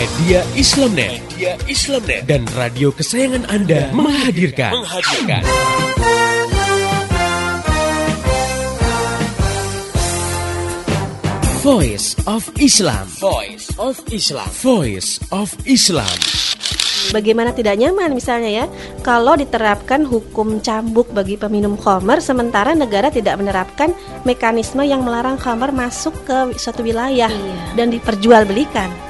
Media Islamnet, Media Islamnet dan radio kesayangan Anda menghadirkan, menghadirkan. Voice of Islam. Voice of Islam. Voice of Islam. Bagaimana tidak nyaman misalnya ya kalau diterapkan hukum cambuk bagi peminum khamar sementara negara tidak menerapkan mekanisme yang melarang khamar masuk ke suatu wilayah Iya. dan diperjualbelikan.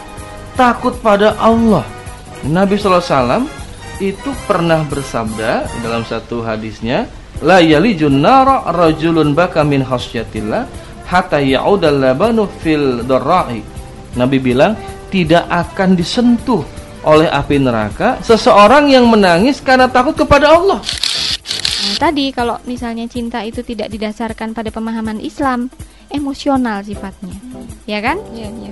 takut pada Allah Nabi SAW itu pernah bersabda dalam satu hadisnya la yalijun nara rajulun baka min khasyatillah hatta ya'udal labanu fil darra'i Nabi bilang tidak akan disentuh oleh api neraka seseorang yang menangis karena takut kepada Allah Nah, tadi kalau misalnya cinta itu tidak didasarkan pada pemahaman Islam, emosional sifatnya. Ya kan? Iya, iya.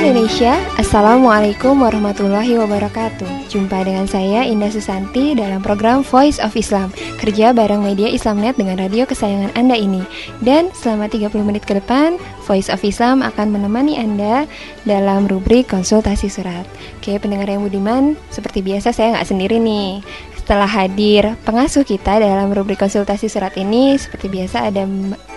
Indonesia, Assalamualaikum warahmatullahi wabarakatuh. Jumpa dengan saya Indah Susanti dalam program Voice of Islam. Kerja bareng media Islamnet dengan radio kesayangan Anda ini. Dan selama 30 menit ke depan Voice of Islam akan menemani Anda dalam rubrik konsultasi surat. Oke pendengar yang budiman, seperti biasa saya nggak sendiri nih setelah hadir pengasuh kita dalam rubrik konsultasi surat ini Seperti biasa ada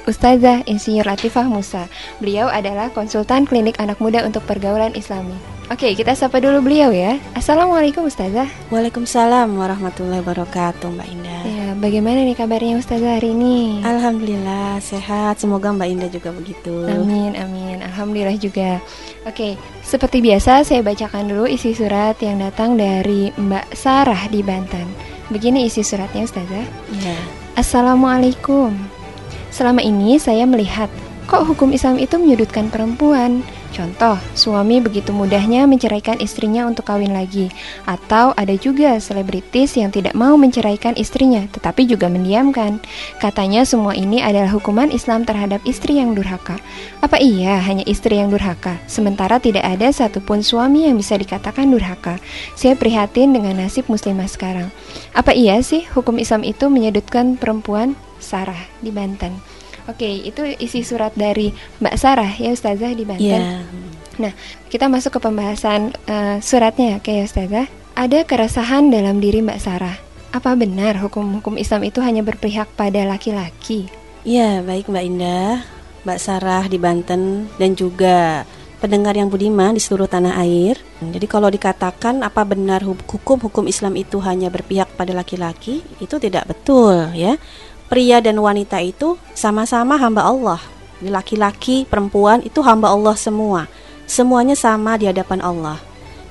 Ustazah Insinyur Latifah Musa. Beliau adalah konsultan klinik anak muda untuk pergaulan islami. Oke kita sapa dulu beliau ya. Assalamualaikum Ustazah. Waalaikumsalam warahmatullahi wabarakatuh, Mbak Indah. Ya bagaimana nih kabarnya Ustazah hari ini? Alhamdulillah sehat. Semoga Mbak Indah juga begitu. Amin, amin. Alhamdulillah juga. Oke, seperti biasa saya bacakan dulu isi surat yang datang dari Mbak Sarah di Banten. Begini isi suratnya Ustazah. Ya. Assalamualaikum. Selama ini saya melihat kok hukum Islam itu menyudutkan perempuan. Contoh, suami begitu mudahnya menceraikan istrinya untuk kawin lagi. Atau ada juga selebritis yang tidak mau menceraikan istrinya, tetapi juga mendiamkan. Katanya semua ini adalah hukuman Islam terhadap istri yang durhaka. Apa iya hanya istri yang durhaka, sementara tidak ada satupun suami yang bisa dikatakan durhaka? Saya prihatin dengan nasib muslimah sekarang. Apa iya sih hukum Islam itu menyudutkan perempuan? Sarah di Banten. Oke, itu isi surat dari Mbak Sarah ya Ustazah di Banten. Ya. Nah, kita masuk ke pembahasan eh, suratnya, ya Ustazah. Ada keresahan dalam diri Mbak Sarah. Apa benar hukum-hukum Islam itu hanya berpihak pada laki-laki? Ya, baik Mbak Indah, Mbak Sarah di Banten dan juga pendengar yang budiman di seluruh tanah air. Jadi kalau dikatakan apa benar hu- hukum-hukum Islam itu hanya berpihak pada laki-laki, itu tidak betul ya. Pria dan wanita itu sama-sama hamba Allah. Laki-laki, perempuan itu hamba Allah semua. Semuanya sama di hadapan Allah.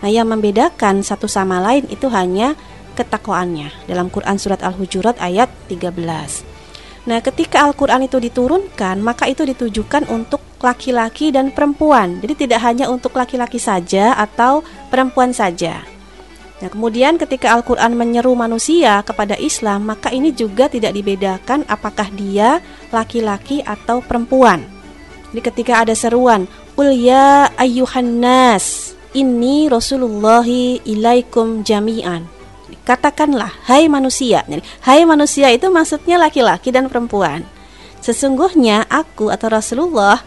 Nah, yang membedakan satu sama lain itu hanya ketakwaannya. Dalam Quran surat Al-Hujurat ayat 13. Nah, ketika Al-Quran itu diturunkan, maka itu ditujukan untuk laki-laki dan perempuan. Jadi tidak hanya untuk laki-laki saja atau perempuan saja. Nah, kemudian ketika Al-Quran menyeru manusia kepada Islam, maka ini juga tidak dibedakan apakah dia laki-laki atau perempuan. Jadi ketika ada seruan, Qul ya ayyuhan nas, inni Rasulullahi ilaikum jami'an. Katakanlah, hai manusia. Jadi, hai manusia itu maksudnya laki-laki dan perempuan. Sesungguhnya aku atau Rasulullah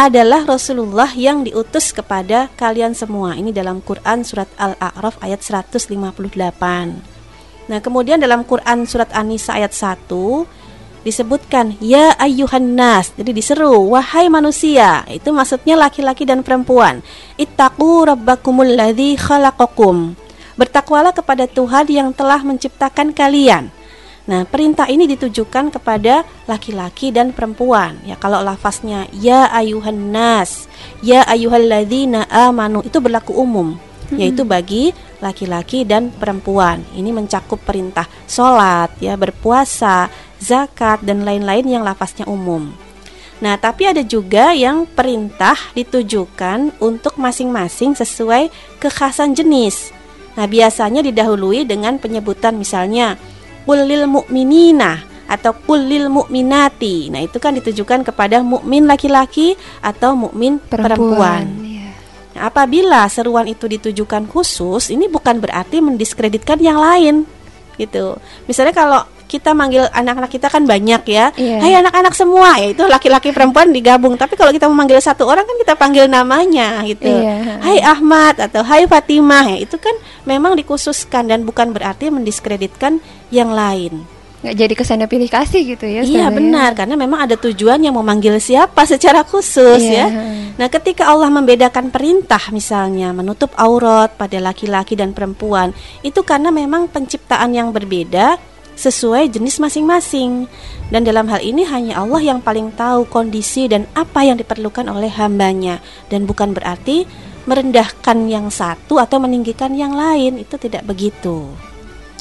adalah Rasulullah yang diutus kepada kalian semua. Ini dalam Quran surat Al-A'raf ayat 158. Nah, kemudian dalam Quran surat An-Nisa ayat 1 disebutkan ya ayyuhan nas. Jadi diseru wahai manusia. Itu maksudnya laki-laki dan perempuan. Ittaqu rabbakumul ladzi khalaqakum. Bertakwalah kepada Tuhan yang telah menciptakan kalian. Nah, perintah ini ditujukan kepada laki-laki dan perempuan. Ya, kalau lafaznya ya ayuhan nas, ya ayyuhalladzina amanu itu berlaku umum, yaitu bagi laki-laki dan perempuan. Ini mencakup perintah sholat, ya, berpuasa, zakat dan lain-lain yang lafaznya umum. Nah, tapi ada juga yang perintah ditujukan untuk masing-masing sesuai kekhasan jenis. Nah, biasanya didahului dengan penyebutan misalnya kulil mu'minina atau kulil mu'minati. Nah, itu kan ditujukan kepada mukmin laki-laki atau mukmin perempuan. iya. Nah, apabila seruan itu ditujukan khusus, ini bukan berarti mendiskreditkan yang lain. Gitu. Misalnya kalau kita manggil anak-anak kita kan banyak ya. Iya. Hai anak-anak semua, ya itu laki-laki perempuan digabung. Tapi kalau kita memanggil satu orang kan kita panggil namanya gitu. Iya. Hai Ahmad atau Hai Fatimah ya itu kan memang dikhususkan dan bukan berarti mendiskreditkan yang lain. Nggak jadi kesannya pilih kasih gitu ya. Iya ya. benar karena memang ada tujuan yang memanggil siapa secara khusus Iya. ya. Nah, ketika Allah membedakan perintah misalnya menutup aurat pada laki-laki dan perempuan, itu karena memang penciptaan yang berbeda sesuai jenis masing-masing. Dan dalam hal ini hanya Allah yang paling tahu kondisi dan apa yang diperlukan oleh hambanya dan bukan berarti merendahkan yang satu atau meninggikan yang lain, itu tidak begitu.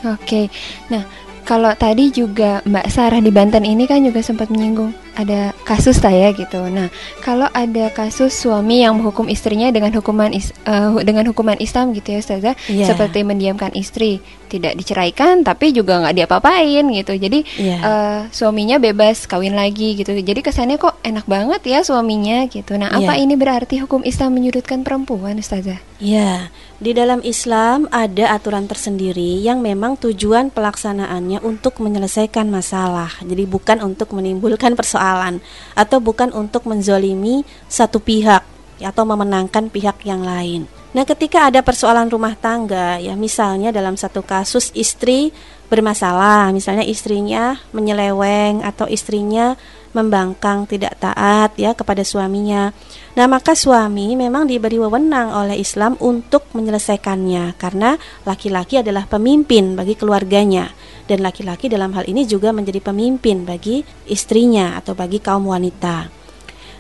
Oke. Nah, kalau tadi juga Mbak Sarah di Banten ini kan juga sempat menyinggung ada kasus saya gitu. Nah, kalau ada kasus suami yang menghukum istrinya dengan hukuman is- eh, dengan hukuman Islam gitu ya Ustazah, Iya. seperti mendiamkan istri, tidak diceraikan tapi juga nggak diapa-apain gitu. Jadi Iya. eh, suaminya bebas kawin lagi gitu. Jadi kesannya kok enak banget ya suaminya gitu. Nah, apa Iya. ini berarti hukum Islam menyudutkan perempuan Ustazah? Ya, di dalam Islam ada aturan tersendiri yang memang tujuan pelaksanaannya untuk menyelesaikan masalah. Jadi bukan untuk menimbulkan persoalan atau bukan untuk menzolimi satu pihak atau memenangkan pihak yang lain. Nah, ketika ada persoalan rumah tangga, ya misalnya dalam satu kasus istri bermasalah, misalnya istrinya menyeleweng atau istrinya membangkang tidak taat ya kepada suaminya. Nah, maka suami memang diberi wewenang oleh Islam untuk menyelesaikannya karena laki-laki adalah pemimpin bagi keluarganya dan laki-laki dalam hal ini juga menjadi pemimpin bagi istrinya atau bagi kaum wanita.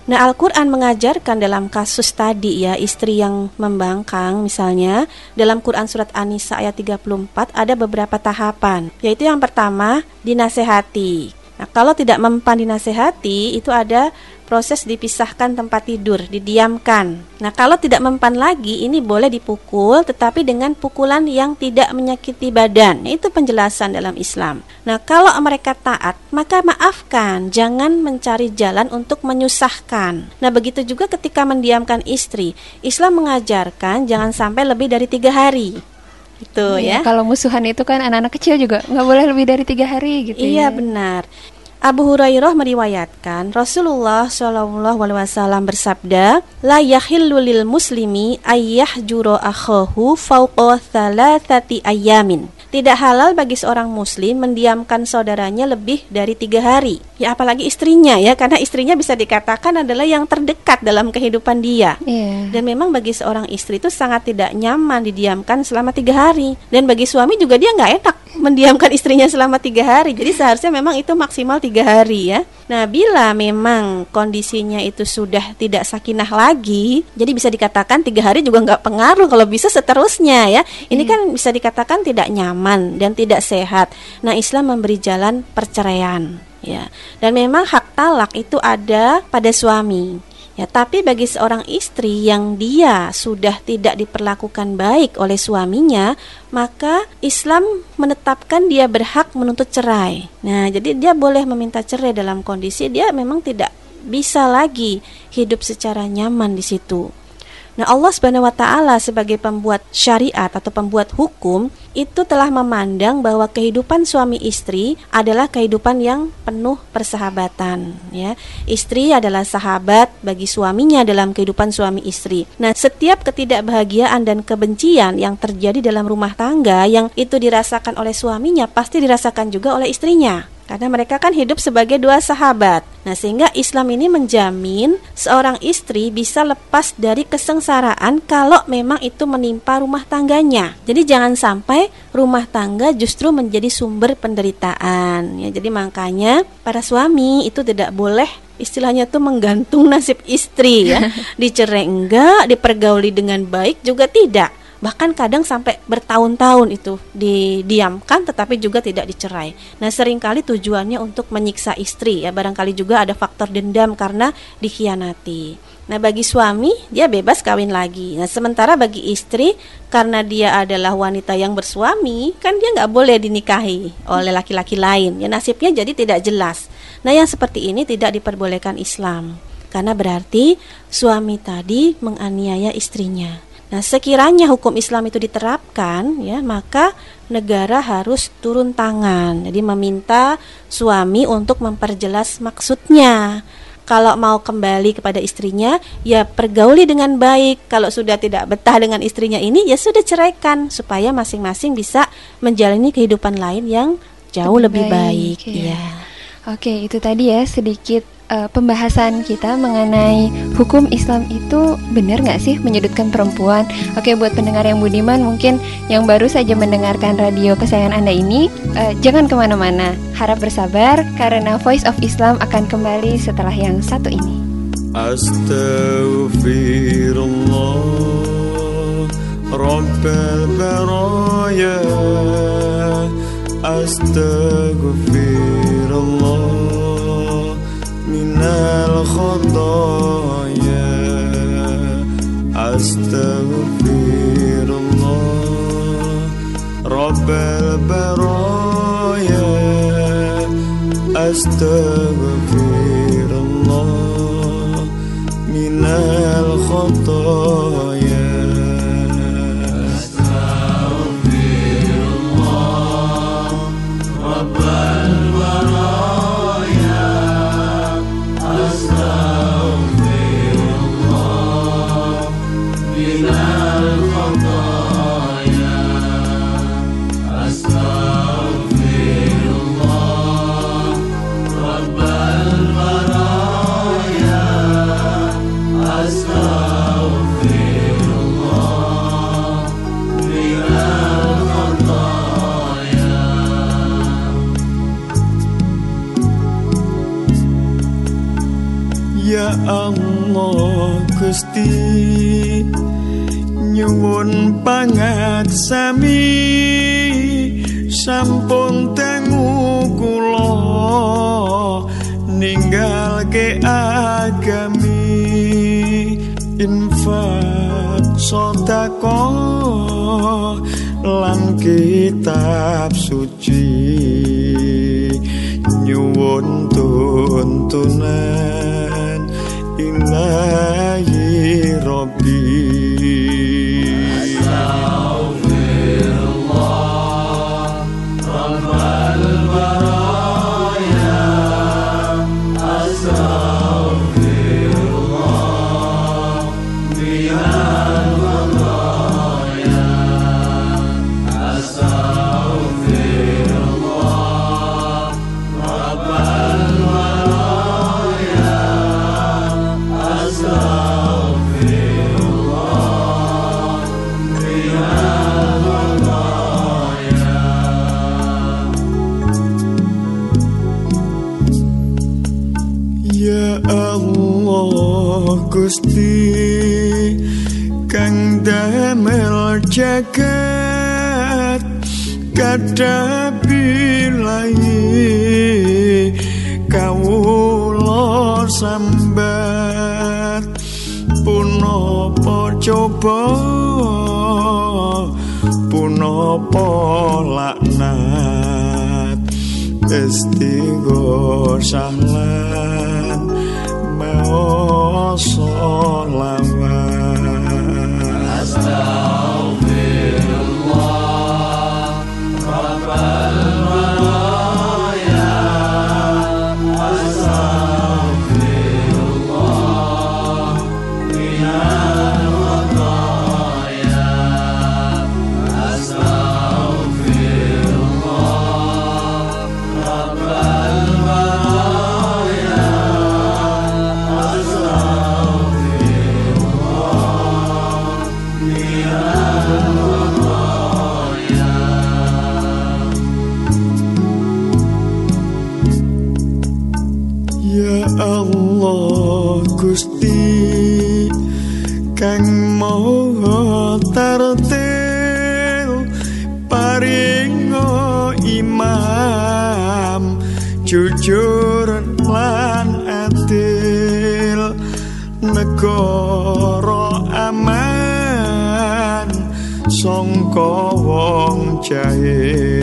Nah, Al-Qur'an mengajarkan dalam kasus tadi ya, istri yang membangkang misalnya, dalam Quran surat An-Nisa ayat 34 ada beberapa tahapan, yaitu yang pertama dinasehati. Nah, kalau tidak mempan dinasehati, itu ada proses dipisahkan tempat tidur, didiamkan. Nah, kalau tidak mempan lagi, ini boleh dipukul, tetapi dengan pukulan yang tidak menyakiti badan. Nah, Itu penjelasan dalam Islam. Nah, kalau mereka taat, maka maafkan, jangan mencari jalan untuk menyusahkan. Nah, begitu juga ketika mendiamkan istri, Islam mengajarkan jangan sampai lebih dari tiga hari. Itu ya. Kalau musuhan itu kan anak-anak kecil juga nggak boleh lebih dari tiga hari gitu Iya ya. benar. Abu Hurairah meriwayatkan Rasulullah Shallallahu Alaihi Wasallam bersabda, la yahillu lil muslimi ayyah juro akhahu fauqa thalathati ayamin. Tidak halal bagi seorang muslim mendiamkan saudaranya lebih dari tiga hari. Ya apalagi istrinya ya, karena istrinya bisa dikatakan adalah yang terdekat dalam kehidupan dia. Iya. Dan memang bagi seorang istri itu sangat tidak nyaman didiamkan selama tiga hari. Dan bagi suami juga dia nggak enak mendiamkan istrinya selama tiga hari. Jadi seharusnya memang itu maksimal tiga hari ya. Nah bila memang kondisinya itu sudah tidak sakinah lagi, jadi bisa dikatakan tiga hari juga nggak pengaruh. Kalau bisa seterusnya ya. Ini kan bisa dikatakan tidak nyaman dan tidak sehat. Nah Islam memberi jalan perceraian. Ya, dan memang hak talak itu ada pada suami. Ya, tapi bagi seorang istri yang dia sudah tidak diperlakukan baik oleh suaminya, maka Islam menetapkan dia berhak menuntut cerai. Nah, jadi dia boleh meminta cerai dalam kondisi dia memang tidak bisa lagi hidup secara nyaman di situ. Nah, Allah Subhanahu wa taala sebagai pembuat syariat atau pembuat hukum itu telah memandang bahwa kehidupan suami istri adalah kehidupan yang penuh persahabatan, ya. Istri adalah sahabat bagi suaminya dalam kehidupan suami istri. Nah, setiap ketidakbahagiaan dan kebencian yang terjadi dalam rumah tangga yang itu dirasakan oleh suaminya pasti dirasakan juga oleh istrinya. Karena mereka kan hidup sebagai dua sahabat. Nah, sehingga Islam ini menjamin seorang istri bisa lepas dari kesengsaraan kalau memang itu menimpa rumah tangganya. Jadi jangan sampai rumah tangga justru menjadi sumber penderitaan. Ya, jadi makanya para suami itu tidak boleh istilahnya tuh menggantung nasib istri ya. Dicerai enggak, dipergauli dengan baik juga tidak bahkan kadang sampai bertahun-tahun itu didiamkan tetapi juga tidak dicerai. Nah, sering kali tujuannya untuk menyiksa istri ya, barangkali juga ada faktor dendam karena dikhianati. Nah, bagi suami dia bebas kawin lagi. Nah, sementara bagi istri karena dia adalah wanita yang bersuami, kan dia nggak boleh dinikahi oleh laki-laki lain. Ya nasibnya jadi tidak jelas. Nah, yang seperti ini tidak diperbolehkan Islam. Karena berarti suami tadi menganiaya istrinya. Nah, sekiranya hukum Islam itu diterapkan, ya, maka negara harus turun tangan. Jadi meminta suami untuk memperjelas maksudnya. Kalau mau kembali kepada istrinya, ya pergauli dengan baik. Kalau sudah tidak betah dengan istrinya ini, ya sudah ceraikan supaya masing-masing bisa menjalani kehidupan lain yang jauh lebih, lebih baik. baik ya. ya. Oke, itu tadi ya sedikit uh, pembahasan kita mengenai hukum Islam itu benar nggak sih menyudutkan perempuan? Oke, buat pendengar yang budiman mungkin yang baru saja mendengarkan radio kesayangan Anda ini, uh, jangan ke mana-mana. Harap bersabar karena Voice of Islam akan kembali setelah yang satu ini. Astaghfirullah Rabbal baraya Astaghfirullah من el khodaye astaghfirullah rabbil baraya astaghfirullah min al khodaye ke agami. Infak sedekah lan kitab suci. Nyuwun tuntunan ilahi Gusti kang damel jagat kada bilai kawula sambat. Punapa coba punapa laknat estigo sanglah all I'm Jujur lan adil Negara aman. Songko wong jahil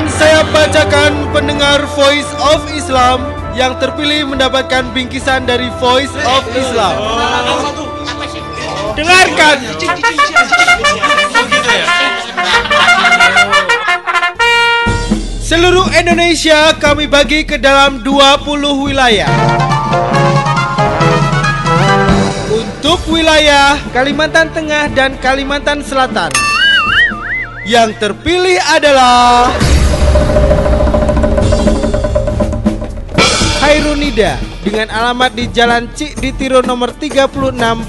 akan saya bacakan pendengar Voice of Islam yang terpilih mendapatkan bingkisan dari Voice of Islam. Dengarkan. Seluruh Indonesia kami bagi ke dalam 20 wilayah. Untuk wilayah Kalimantan Tengah dan Kalimantan Selatan Yang terpilih adalah Hairunida dengan alamat di Jalan Cik Ditiro nomor 36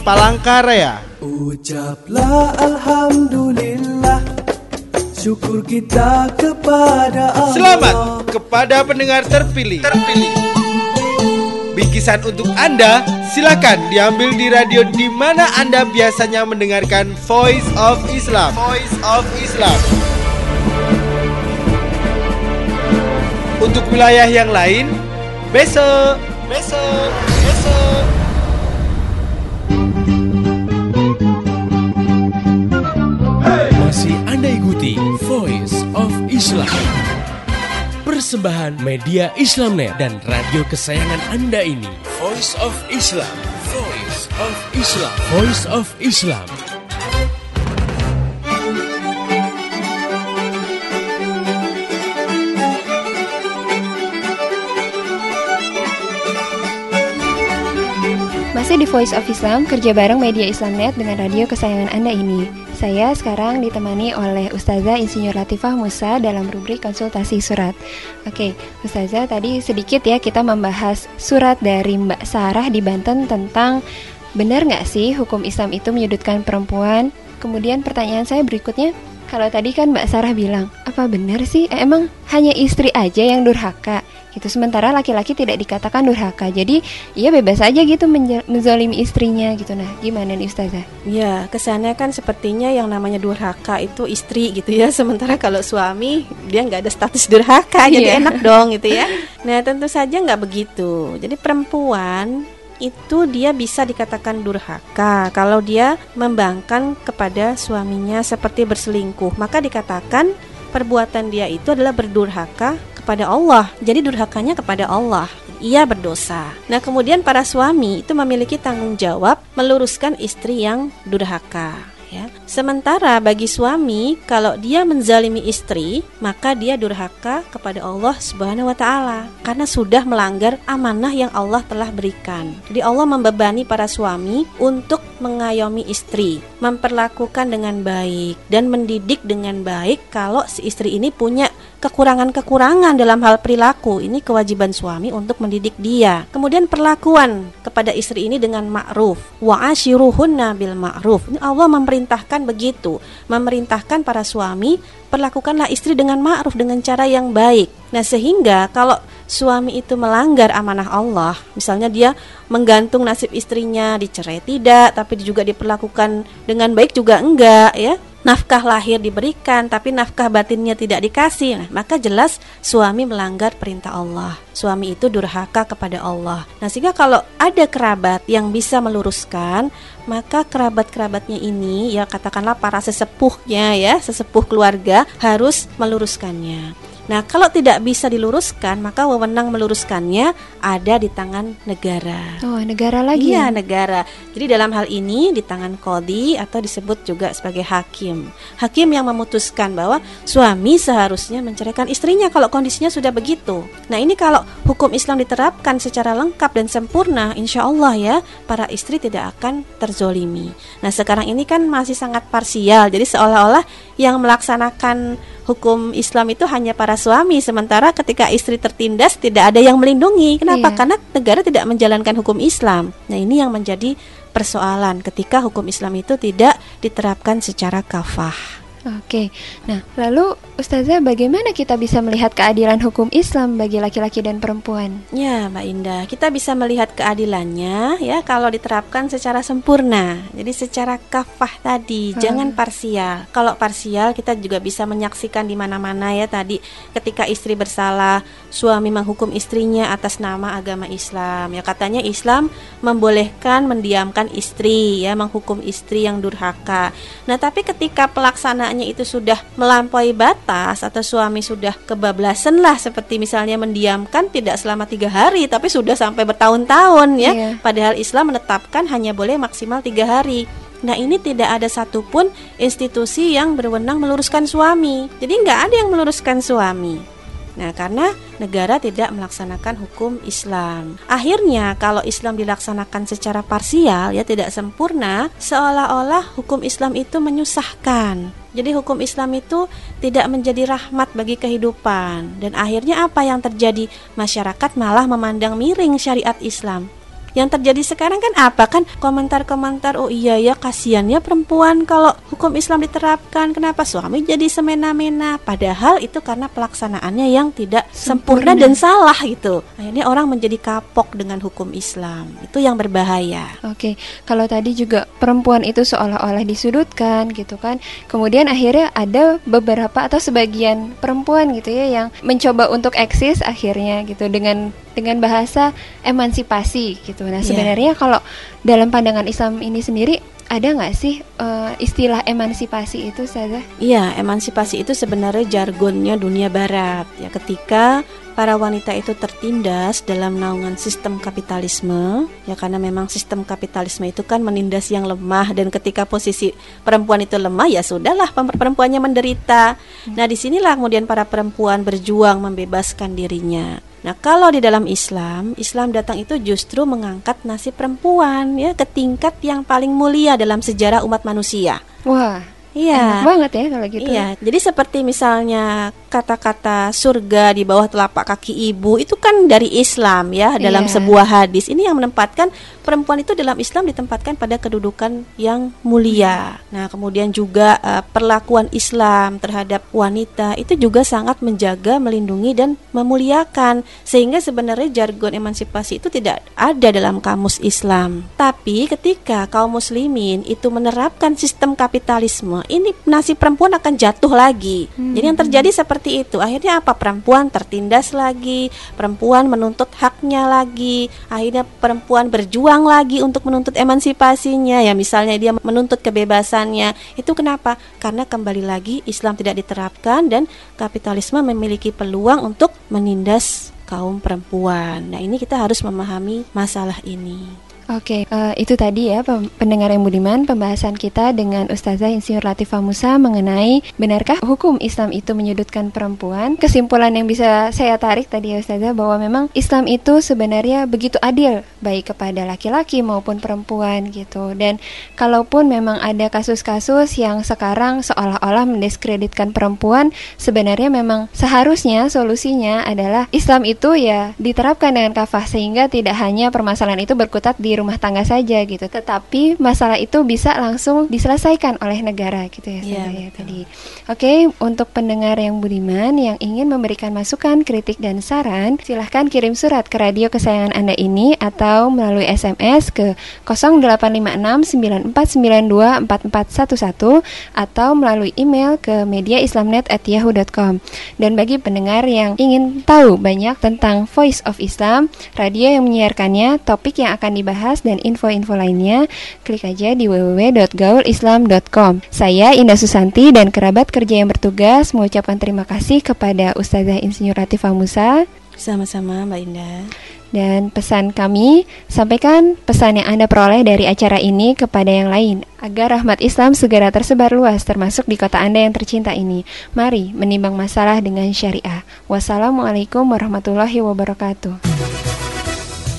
Palangkaraya Ucaplah Alhamdulillah Syukur kita kepada Allah Selamat kepada pendengar terpilih Terpilih Bingkisan untuk Anda silakan diambil di radio di mana Anda biasanya mendengarkan Voice of Islam. Voice of Islam. Untuk wilayah yang lain, besok, besok, besok. Masih Anda ikuti Voice of Islam. Persembahan media Islamnet dan radio kesayangan Anda ini. Voice of Islam. Voice of Islam. Voice of Islam. Masih di Voice of Islam, kerja bareng media Islamnet dengan radio kesayangan Anda ini. Saya sekarang ditemani oleh Ustazah Insinyur Latifah Musa dalam rubrik konsultasi surat. Oke, Ustazah tadi sedikit ya kita membahas surat dari Mbak Sarah di Banten tentang benar nggak sih hukum Islam itu menyudutkan perempuan? Kemudian pertanyaan saya berikutnya, kalau tadi kan Mbak Sarah bilang, apa benar sih eh, emang hanya istri aja yang durhaka? Gitu. Sementara laki-laki tidak dikatakan durhaka. Jadi ia bebas aja gitu menzolimi istrinya gitu. Nah, gimana nih Ustazah? Ya, kesannya kan sepertinya yang namanya durhaka itu istri gitu ya. Sementara kalau suami dia nggak ada status durhaka, jadi Iya. enak dong gitu ya. Nah, tentu saja nggak begitu. Jadi perempuan itu dia bisa dikatakan durhaka kalau dia membangkang kepada suaminya seperti berselingkuh. Maka dikatakan perbuatan dia itu adalah berdurhaka kepada Allah. Jadi durhakanya kepada Allah. Ia berdosa. Nah, kemudian para suami itu memiliki tanggung jawab meluruskan istri yang durhaka. Ya. Sementara bagi suami, kalau dia menzalimi istri, maka dia durhaka kepada Allah Subhanahu wa taala karena sudah melanggar amanah yang Allah telah berikan. Jadi Allah membebani para suami untuk mengayomi istri, memperlakukan dengan baik dan mendidik dengan baik kalau si istri ini punya kekurangan-kekurangan dalam hal perilaku. Ini kewajiban suami untuk mendidik dia. Kemudian perlakuan kepada istri ini dengan ma'ruf. Wa ashiruhunna bil ma'ruf. Ini Allah memerintahkan begitu, memerintahkan para suami perlakukanlah istri dengan ma'ruf dengan cara yang baik. Nah, sehingga kalau suami itu melanggar amanah Allah, misalnya dia menggantung nasib istrinya, dicerai tidak, tapi juga diperlakukan dengan baik juga enggak ya. Nafkah lahir diberikan tapi nafkah batinnya tidak dikasih, nah, maka jelas suami melanggar perintah Allah. Suami itu durhaka kepada Allah. Nah, sehingga kalau ada kerabat yang bisa meluruskan, maka kerabat-kerabatnya ini ya katakanlah para sesepuhnya ya, sesepuh keluarga harus meluruskannya. Nah, kalau tidak bisa diluruskan, maka wewenang meluruskannya ada di tangan negara. Oh, negara lagi. Iya, ya? negara. Jadi dalam hal ini di tangan kodi atau disebut juga sebagai hakim. Hakim yang memutuskan bahwa suami seharusnya menceraikan istrinya kalau kondisinya sudah begitu. Nah, ini kalau hukum Islam diterapkan secara lengkap dan sempurna, insya Allah ya, para istri tidak akan terzolimi. Nah, sekarang ini kan masih sangat parsial. Jadi seolah-olah yang melaksanakan hukum Islam itu hanya para suami sementara ketika istri tertindas tidak ada yang melindungi. Kenapa? Iya. Karena negara tidak menjalankan hukum Islam. Nah, ini yang menjadi persoalan ketika hukum Islam itu tidak diterapkan secara kafah. Oke, nah lalu Ustazah bagaimana kita bisa melihat keadilan hukum Islam bagi laki-laki dan perempuan? Ya, Mbak Indah, kita bisa melihat keadilannya ya kalau diterapkan secara sempurna. Jadi secara kafah tadi, Hmm. jangan parsial. Kalau parsial kita juga bisa menyaksikan di mana-mana ya tadi ketika istri bersalah, suami menghukum istrinya atas nama agama Islam. Ya katanya Islam membolehkan mendiamkan istri ya, menghukum istri yang durhaka. Nah, tapi ketika pelaksanaannya itu sudah melampaui batas atau suami sudah kebablasan lah seperti misalnya mendiamkan tidak selama tiga hari tapi sudah sampai bertahun-tahun ya. Iya. Padahal Islam menetapkan hanya boleh maksimal tiga hari. Nah ini tidak ada satupun institusi yang berwenang meluruskan suami. Jadi nggak ada yang meluruskan suami. Nah karena negara tidak melaksanakan hukum Islam. Akhirnya kalau Islam dilaksanakan secara parsial ya tidak sempurna, seolah-olah hukum Islam itu menyusahkan. Jadi hukum Islam itu tidak menjadi rahmat bagi kehidupan dan akhirnya apa yang terjadi? Masyarakat malah memandang miring syariat Islam. Yang terjadi sekarang kan apa kan komentar-komentar oh iya ya kasihan ya perempuan kalau hukum Islam diterapkan kenapa suami jadi semena-mena padahal itu karena pelaksanaannya yang tidak sempurna, dan salah gitu. Akhirnya orang menjadi kapok dengan hukum Islam. Itu yang berbahaya. Oke, kalau tadi juga perempuan itu seolah-olah disudutkan gitu kan. Kemudian akhirnya ada beberapa atau sebagian perempuan gitu ya yang mencoba untuk eksis akhirnya gitu dengan dengan bahasa emansipasi gitu. Nah, Iya. sebenarnya kalau dalam pandangan Islam ini sendiri ada nggak sih eh, istilah emansipasi itu saja? Iya, emansipasi itu sebenarnya jargonnya dunia barat ya ketika para wanita itu tertindas dalam naungan sistem kapitalisme ya karena memang sistem kapitalisme itu kan menindas yang lemah dan ketika posisi perempuan itu lemah ya sudahlah perempuannya menderita. Nah, di sinilah kemudian para perempuan berjuang membebaskan dirinya. Nah, kalau di dalam Islam, Islam datang itu justru mengangkat nasib perempuan ya ke tingkat yang paling mulia dalam sejarah umat manusia. Wah, Iya. enak banget ya kalau gitu. Iya, jadi seperti misalnya kata-kata surga di bawah telapak kaki ibu itu kan dari Islam ya dalam Iya. sebuah hadis. Ini yang menempatkan perempuan itu dalam Islam ditempatkan pada kedudukan yang mulia. Nah, kemudian juga eh, perlakuan Islam terhadap wanita itu juga sangat menjaga, melindungi dan memuliakan sehingga sebenarnya jargon emansipasi itu tidak ada dalam kamus Islam. Tapi ketika kaum muslimin itu menerapkan sistem kapitalisme, ini nasib perempuan akan jatuh lagi. Jadi yang terjadi seperti itu. Akhirnya apa? Perempuan tertindas lagi, perempuan menuntut haknya lagi. Akhirnya perempuan berjuang lagi untuk menuntut emansipasinya. Ya misalnya dia menuntut kebebasannya. Itu kenapa? Karena kembali lagi Islam tidak diterapkan dan kapitalisme memiliki peluang untuk menindas kaum perempuan. Nah, ini kita harus memahami masalah ini. Oke, eh, itu tadi ya pendengar yang budiman pembahasan kita dengan Ustazah Insinyur Latifah Musa mengenai benarkah hukum Islam itu menyudutkan perempuan? Kesimpulan yang bisa saya tarik tadi ya Ustazah bahwa memang Islam itu sebenarnya begitu adil baik kepada laki-laki maupun perempuan gitu. Dan kalaupun memang ada kasus-kasus yang sekarang seolah-olah mendiskreditkan perempuan, sebenarnya memang seharusnya solusinya adalah Islam itu ya diterapkan dengan kafah sehingga tidak hanya permasalahan itu berkutat di rumah tangga saja gitu, tetapi masalah itu bisa langsung diselesaikan oleh negara gitu ya, Iya, ya betul. tadi. Oke, untuk pendengar yang budiman yang ingin memberikan masukan, kritik dan saran, silahkan kirim surat ke radio kesayangan Anda ini atau atau melalui SMS ke 085694924411 atau melalui email ke mediaislamnet@yahoo.com. Dan bagi pendengar yang ingin tahu banyak tentang Voice of Islam, radio yang menyiarkannya, topik yang akan dibahas dan info-info lainnya, klik aja di www.gaulislam.com. Saya Indah Susanti dan kerabat kerja yang bertugas mengucapkan terima kasih kepada Ustazah Insinyur Latifah Musa Sama-sama Mbak Indah. dan pesan kami, sampaikan pesan yang Anda peroleh dari acara ini kepada yang lain, agar rahmat Islam segera tersebar luas termasuk di kota Anda yang tercinta ini. Mari menimbang masalah dengan syariah. Wassalamualaikum warahmatullahi wabarakatuh.